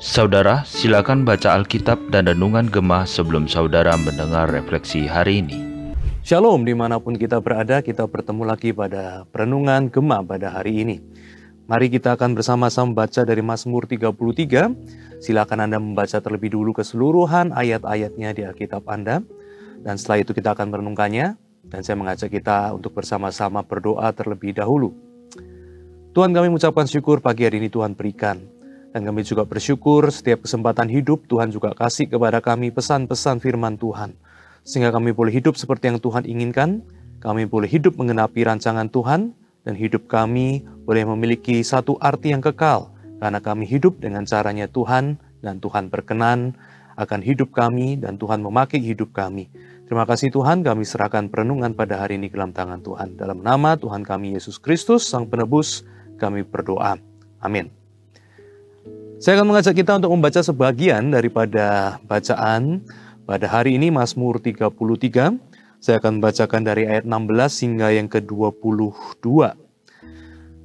Saudara, silakan baca Alkitab dan Renungan Gemah sebelum saudara mendengar refleksi hari ini. Shalom di mana pun kita berada, kita bertemu lagi pada Renungan Gemah pada hari ini. Mari kita akan bersama-sama membaca dari Mazmur 33. Silakan Anda membaca terlebih dulu keseluruhan ayat-ayatnya di Alkitab Anda. Dan setelah itu kita akan merenungkannya. Dan saya mengajak kita untuk bersama-sama berdoa terlebih dahulu. Tuhan kami mengucapkan syukur pagi hari ini Tuhan berikan dan kami juga bersyukur setiap kesempatan hidup Tuhan juga kasih kepada kami pesan-pesan firman Tuhan. Sehingga kami boleh hidup seperti yang Tuhan inginkan, kami boleh hidup mengenapi rancangan Tuhan, dan hidup kami boleh memiliki satu arti yang kekal, karena kami hidup dengan caranya Tuhan, dan Tuhan berkenan akan hidup kami, dan Tuhan memakai hidup kami. Terima kasih Tuhan, kami serahkan perenungan pada hari ini dalam tangan Tuhan. Dalam nama Tuhan kami Yesus Kristus, Sang Penebus, kami berdoa. Amin. Saya akan mengajak kita untuk membaca sebagian daripada bacaan pada hari ini Mazmur 33. Saya akan membacakan dari ayat 16 hingga yang ke-22.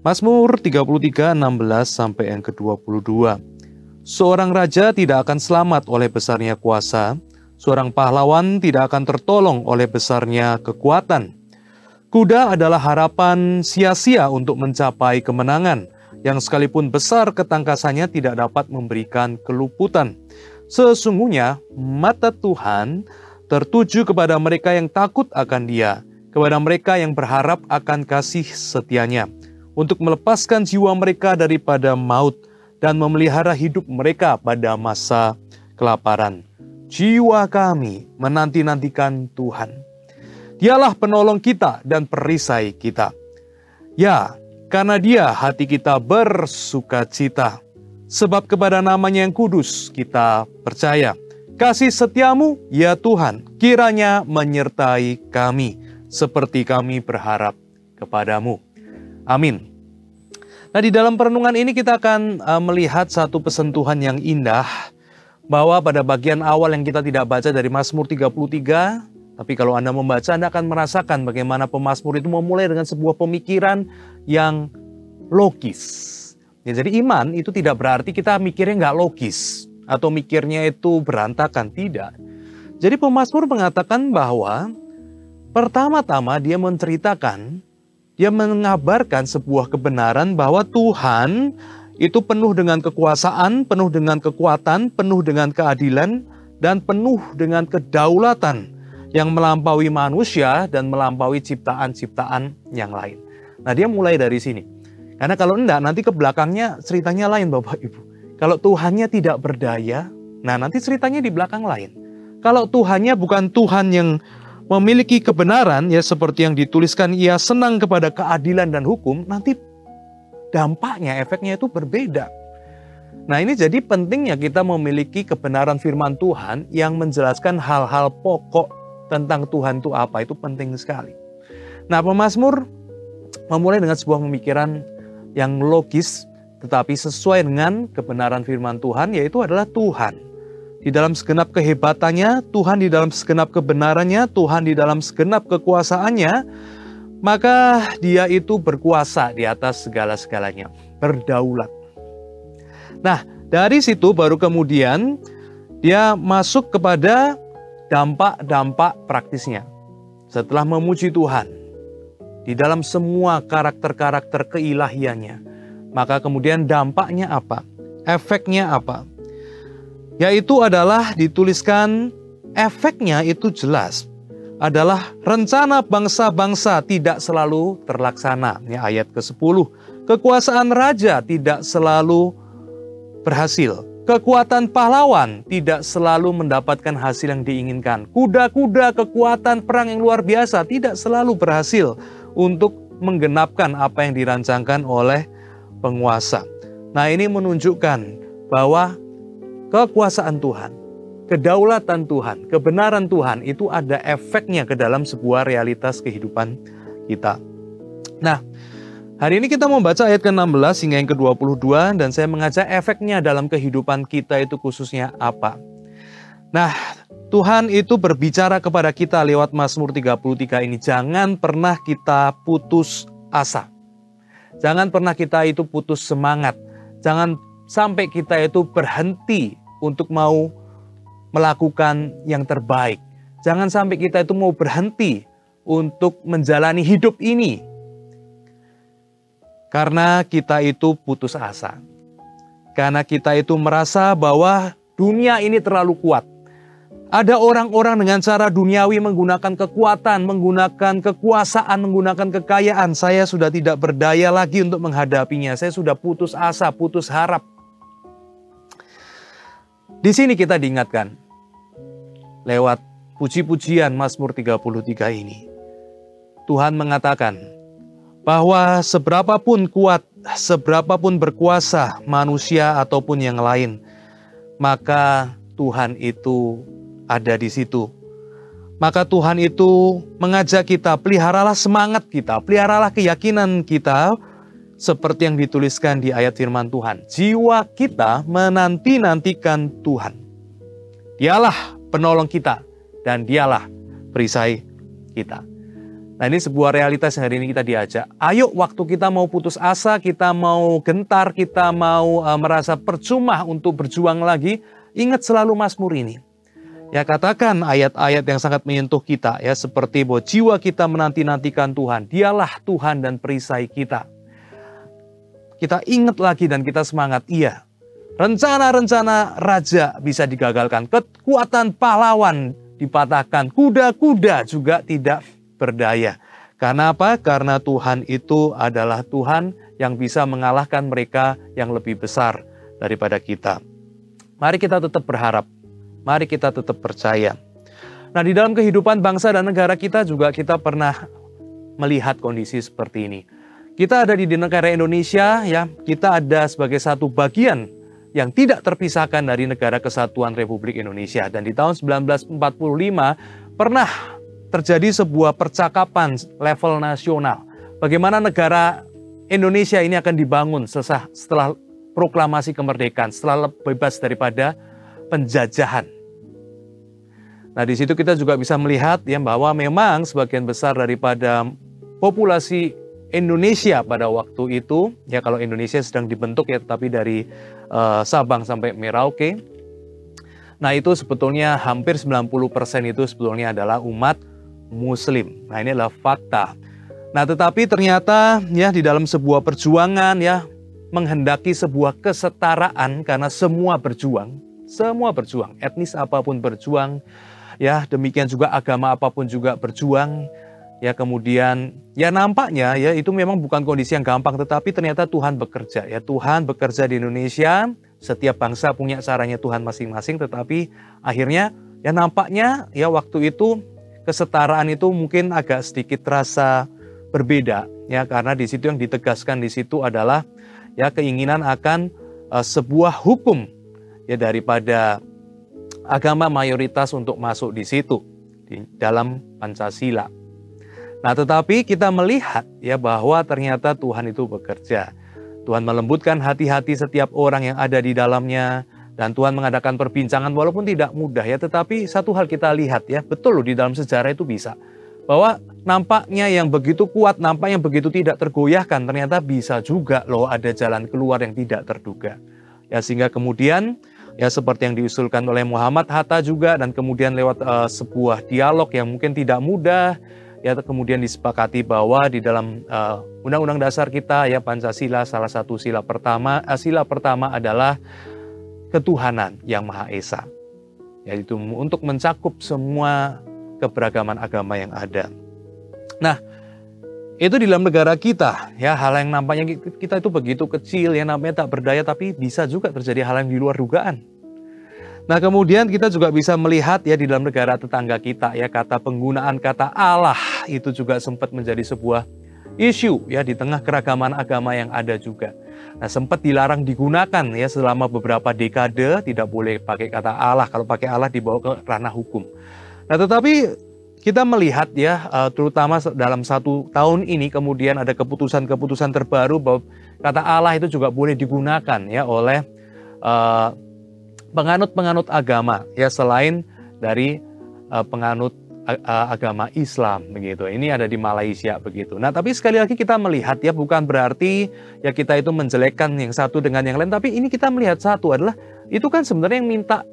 Mazmur 33 16 sampai yang ke-22. Seorang raja tidak akan selamat oleh besarnya kuasa, seorang pahlawan tidak akan tertolong oleh besarnya kekuatan. Kuda adalah harapan sia-sia untuk mencapai kemenangan yang sekalipun besar ketangkasannya tidak dapat memberikan keluputan. Sesungguhnya mata Tuhan tertuju kepada mereka yang takut akan Dia, kepada mereka yang berharap akan kasih setianya, untuk melepaskan jiwa mereka daripada maut dan memelihara hidup mereka pada masa kelaparan. Jiwa kami menanti-nantikan Tuhan. Dialah penolong kita dan perisai kita. Ya, karena dia hati kita bersuka cita. Sebab kepada namanya yang kudus kita percaya. Kasih setiamu, ya Tuhan, kiranya menyertai kami, seperti kami berharap kepadamu. Amin. Nah di dalam perenungan ini kita akan uh, melihat satu pesentuhan yang indah, bahwa pada bagian awal yang kita tidak baca dari Mazmur 33, tapi kalau Anda membaca, Anda akan merasakan bagaimana pemazmur itu memulai dengan sebuah pemikiran yang logis. Ya, jadi iman itu tidak berarti kita mikirnya nggak logis atau mikirnya itu berantakan, tidak. Jadi pemazmur mengatakan bahwa pertama-tama dia menceritakan, dia mengabarkan sebuah kebenaran bahwa Tuhan itu penuh dengan kekuasaan, penuh dengan kekuatan, penuh dengan keadilan, dan penuh dengan kedaulatan yang melampaui manusia dan melampaui ciptaan-ciptaan yang lain. Nah dia mulai dari sini. Karena kalau enggak nanti ke belakangnya ceritanya lain Bapak Ibu. Kalau Tuhannya tidak berdaya, nah nanti ceritanya di belakang lain. Kalau Tuhannya bukan Tuhan yang memiliki kebenaran ya seperti yang dituliskan ia senang kepada keadilan dan hukum, nanti dampaknya, efeknya itu berbeda. Nah ini jadi pentingnya kita memiliki kebenaran firman Tuhan yang menjelaskan hal-hal pokok tentang Tuhan itu apa itu penting sekali. Nah, pemazmur memulai dengan sebuah pemikiran yang logis tetapi sesuai dengan kebenaran firman Tuhan yaitu adalah Tuhan. Di dalam segenap kehebatannya, Tuhan di dalam segenap kebenarannya, Tuhan di dalam segenap kekuasaannya, maka dia itu berkuasa di atas segala-segalanya, berdaulat. Nah, dari situ baru kemudian dia masuk kepada dampak-dampak praktisnya. Setelah memuji Tuhan di dalam semua karakter-karakter keilahiannya, maka kemudian dampaknya apa? Efeknya apa? Yaitu adalah dituliskan efeknya itu jelas adalah rencana bangsa-bangsa tidak selalu terlaksana. Ini ayat ke-10. Kekuasaan raja tidak selalu berhasil. Kekuatan pahlawan tidak selalu mendapatkan hasil yang diinginkan. Kuda-kuda kekuatan perang yang luar biasa tidak selalu berhasil untuk menggenapkan apa yang dirancangkan oleh penguasa. Nah, ini menunjukkan bahwa kekuasaan Tuhan, kedaulatan Tuhan, kebenaran Tuhan itu ada efeknya ke dalam sebuah realitas kehidupan kita. Nah, Hari ini kita membaca ayat ke-16 hingga yang ke-22 dan saya mengajak efeknya dalam kehidupan kita itu khususnya apa. Nah, Tuhan itu berbicara kepada kita lewat Mazmur 33 ini. Jangan pernah kita putus asa. Jangan pernah kita itu putus semangat. Jangan sampai kita itu berhenti untuk mau melakukan yang terbaik. Jangan sampai kita itu mau berhenti untuk menjalani hidup ini. Karena kita itu putus asa. Karena kita itu merasa bahwa dunia ini terlalu kuat. Ada orang-orang dengan cara duniawi menggunakan kekuatan, menggunakan kekuasaan, menggunakan kekayaan. Saya sudah tidak berdaya lagi untuk menghadapinya. Saya sudah putus asa, putus harap. Di sini kita diingatkan lewat puji-pujian Mazmur 33 ini. Tuhan mengatakan bahwa seberapapun kuat, seberapapun berkuasa manusia ataupun yang lain, maka Tuhan itu ada di situ. Maka Tuhan itu mengajak kita, peliharalah semangat kita, peliharalah keyakinan kita, seperti yang dituliskan di ayat firman Tuhan. Jiwa kita menanti-nantikan Tuhan. Dialah penolong kita, dan dialah perisai kita. Nah ini sebuah realitas yang hari ini kita diajak. Ayo waktu kita mau putus asa, kita mau gentar, kita mau uh, merasa percuma untuk berjuang lagi, ingat selalu Mazmur ini. Ya katakan ayat-ayat yang sangat menyentuh kita ya seperti bahwa jiwa kita menanti-nantikan Tuhan. Dialah Tuhan dan perisai kita. Kita ingat lagi dan kita semangat. Iya, rencana-rencana raja bisa digagalkan. Kekuatan pahlawan dipatahkan. Kuda-kuda juga tidak berdaya. Karena apa? Karena Tuhan itu adalah Tuhan yang bisa mengalahkan mereka yang lebih besar daripada kita. Mari kita tetap berharap Mari kita tetap percaya. Nah, di dalam kehidupan bangsa dan negara kita juga kita pernah melihat kondisi seperti ini. Kita ada di negara Indonesia ya, kita ada sebagai satu bagian yang tidak terpisahkan dari negara kesatuan Republik Indonesia dan di tahun 1945 pernah terjadi sebuah percakapan level nasional. Bagaimana negara Indonesia ini akan dibangun setelah proklamasi kemerdekaan, setelah bebas daripada penjajahan. Nah, di situ kita juga bisa melihat ya bahwa memang sebagian besar daripada populasi Indonesia pada waktu itu, ya kalau Indonesia sedang dibentuk ya tetapi dari uh, Sabang sampai Merauke. Nah, itu sebetulnya hampir 90% itu sebetulnya adalah umat muslim. Nah, ini adalah fakta. Nah, tetapi ternyata ya di dalam sebuah perjuangan ya menghendaki sebuah kesetaraan karena semua berjuang, semua berjuang, etnis apa pun berjuang, ya demikian juga agama apa pun juga berjuang ya kemudian ya nampaknya ya itu memang bukan kondisi yang gampang tetapi ternyata Tuhan bekerja ya Tuhan bekerja di Indonesia setiap bangsa punya caranya Tuhan masing-masing tetapi akhirnya ya nampaknya ya waktu itu kesetaraan itu mungkin agak sedikit terasa berbeda ya karena di situ yang ditegaskan di situ adalah ya keinginan akan uh, sebuah hukum ya daripada agama mayoritas untuk masuk di situ di dalam Pancasila. Nah, tetapi kita melihat ya bahwa ternyata Tuhan itu bekerja. Tuhan melembutkan hati-hati setiap orang yang ada di dalamnya dan Tuhan mengadakan perbincangan walaupun tidak mudah ya, tetapi satu hal kita lihat ya, betul loh di dalam sejarah itu bisa. Bahwa nampaknya yang begitu kuat, nampak yang begitu tidak tergoyahkan, ternyata bisa juga loh ada jalan keluar yang tidak terduga. Ya sehingga kemudian ya seperti yang diusulkan oleh Muhammad Hatta juga dan kemudian lewat uh, sebuah dialog yang mungkin tidak mudah ya kemudian disepakati bahwa di dalam uh, undang-undang dasar kita ya Pancasila salah satu sila pertama uh, sila pertama adalah ketuhanan yang Maha Esa yaitu untuk mencakup semua keberagaman agama yang ada. Nah, itu di dalam negara kita ya hal yang nampaknya kita itu begitu kecil ya namanya tak berdaya tapi bisa juga terjadi hal yang di luar dugaan. Nah kemudian kita juga bisa melihat ya di dalam negara tetangga kita ya kata penggunaan kata Allah itu juga sempat menjadi sebuah isu ya di tengah keragaman agama yang ada juga. Nah sempat dilarang digunakan ya selama beberapa dekade tidak boleh pakai kata Allah kalau pakai Allah dibawa ke ranah hukum. Nah tetapi kita melihat ya, eh, terutama dalam satu tahun ini kemudian ada keputusan-keputusan terbaru bahwa kata Allah itu juga boleh digunakan ya oleh penganut-penganut agama ya selain dari uh, penganut agama Islam begitu. Ini ada di Malaysia begitu. Nah, tapi sekali lagi kita melihat ya bukan berarti ya kita itu menjelekkan yang satu dengan yang lain, tapi ini kita melihat satu adalah itu kan sebenarnya yang minta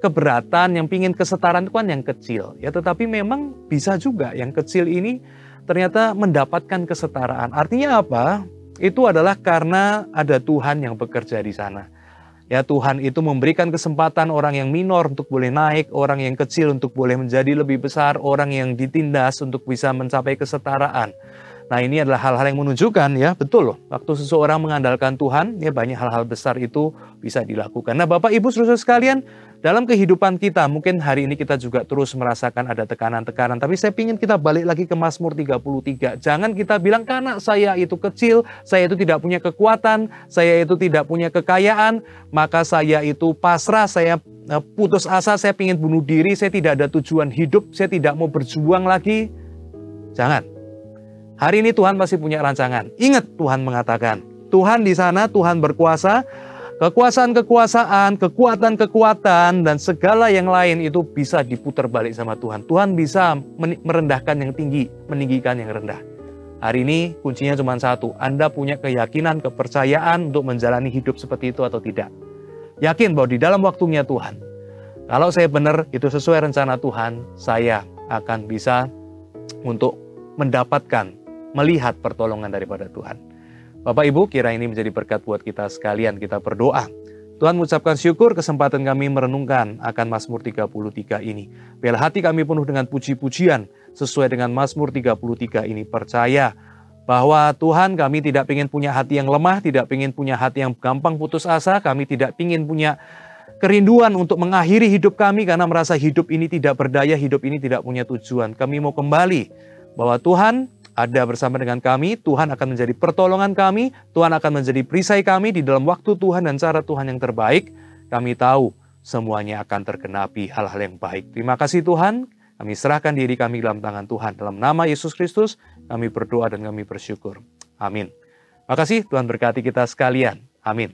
keberatan, yang pingin kesetaraan itu kan yang kecil. Ya, tetapi memang bisa juga yang kecil ini ternyata mendapatkan kesetaraan. Artinya apa? Itu adalah karena ada Tuhan yang bekerja di sana. Ya Tuhan itu memberikan kesempatan orang yang minor untuk boleh naik, orang yang kecil untuk boleh menjadi lebih besar, orang yang ditindas untuk bisa mencapai kesetaraan. Nah ini adalah hal-hal yang menunjukkan ya betul loh waktu seseorang mengandalkan Tuhan ya banyak hal-hal besar itu bisa dilakukan. Nah Bapak Ibu saudara sekalian dalam kehidupan kita mungkin hari ini kita juga terus merasakan ada tekanan-tekanan tapi saya ingin kita balik lagi ke Mazmur 33. Jangan kita bilang karena saya itu kecil, saya itu tidak punya kekuatan, saya itu tidak punya kekayaan, maka saya itu pasrah, saya eh, putus asa, saya ingin bunuh diri, saya tidak ada tujuan hidup, saya tidak mau berjuang lagi. Jangan. Hari ini Tuhan masih punya rancangan. Ingat Tuhan mengatakan, Tuhan di sana, Tuhan berkuasa, kekuasaan-kekuasaan, kekuatan-kekuatan, dan segala yang lain itu bisa diputar balik sama Tuhan. Tuhan bisa merendahkan yang tinggi, meninggikan yang rendah. Hari ini kuncinya cuma satu, Anda punya keyakinan, kepercayaan untuk menjalani hidup seperti itu atau tidak. Yakin bahwa di dalam waktunya Tuhan, kalau saya benar itu sesuai rencana Tuhan, saya akan bisa untuk mendapatkan melihat pertolongan daripada Tuhan. Bapak Ibu, kira ini menjadi berkat buat kita sekalian. Kita berdoa. Tuhan mengucapkan syukur kesempatan kami merenungkan akan Mazmur 33 ini. Biar hati kami penuh dengan puji-pujian sesuai dengan Mazmur 33 ini. Percaya bahwa Tuhan kami tidak ingin punya hati yang lemah, tidak ingin punya hati yang gampang putus asa, kami tidak ingin punya kerinduan untuk mengakhiri hidup kami karena merasa hidup ini tidak berdaya, hidup ini tidak punya tujuan. Kami mau kembali bahwa Tuhan ada bersama dengan kami, Tuhan akan menjadi pertolongan kami, Tuhan akan menjadi perisai kami di dalam waktu Tuhan dan cara Tuhan yang terbaik. Kami tahu semuanya akan tergenapi hal-hal yang baik. Terima kasih Tuhan, kami serahkan diri kami dalam tangan Tuhan. Dalam nama Yesus Kristus, kami berdoa dan kami bersyukur. Amin. Makasih Tuhan berkati kita sekalian. Amin.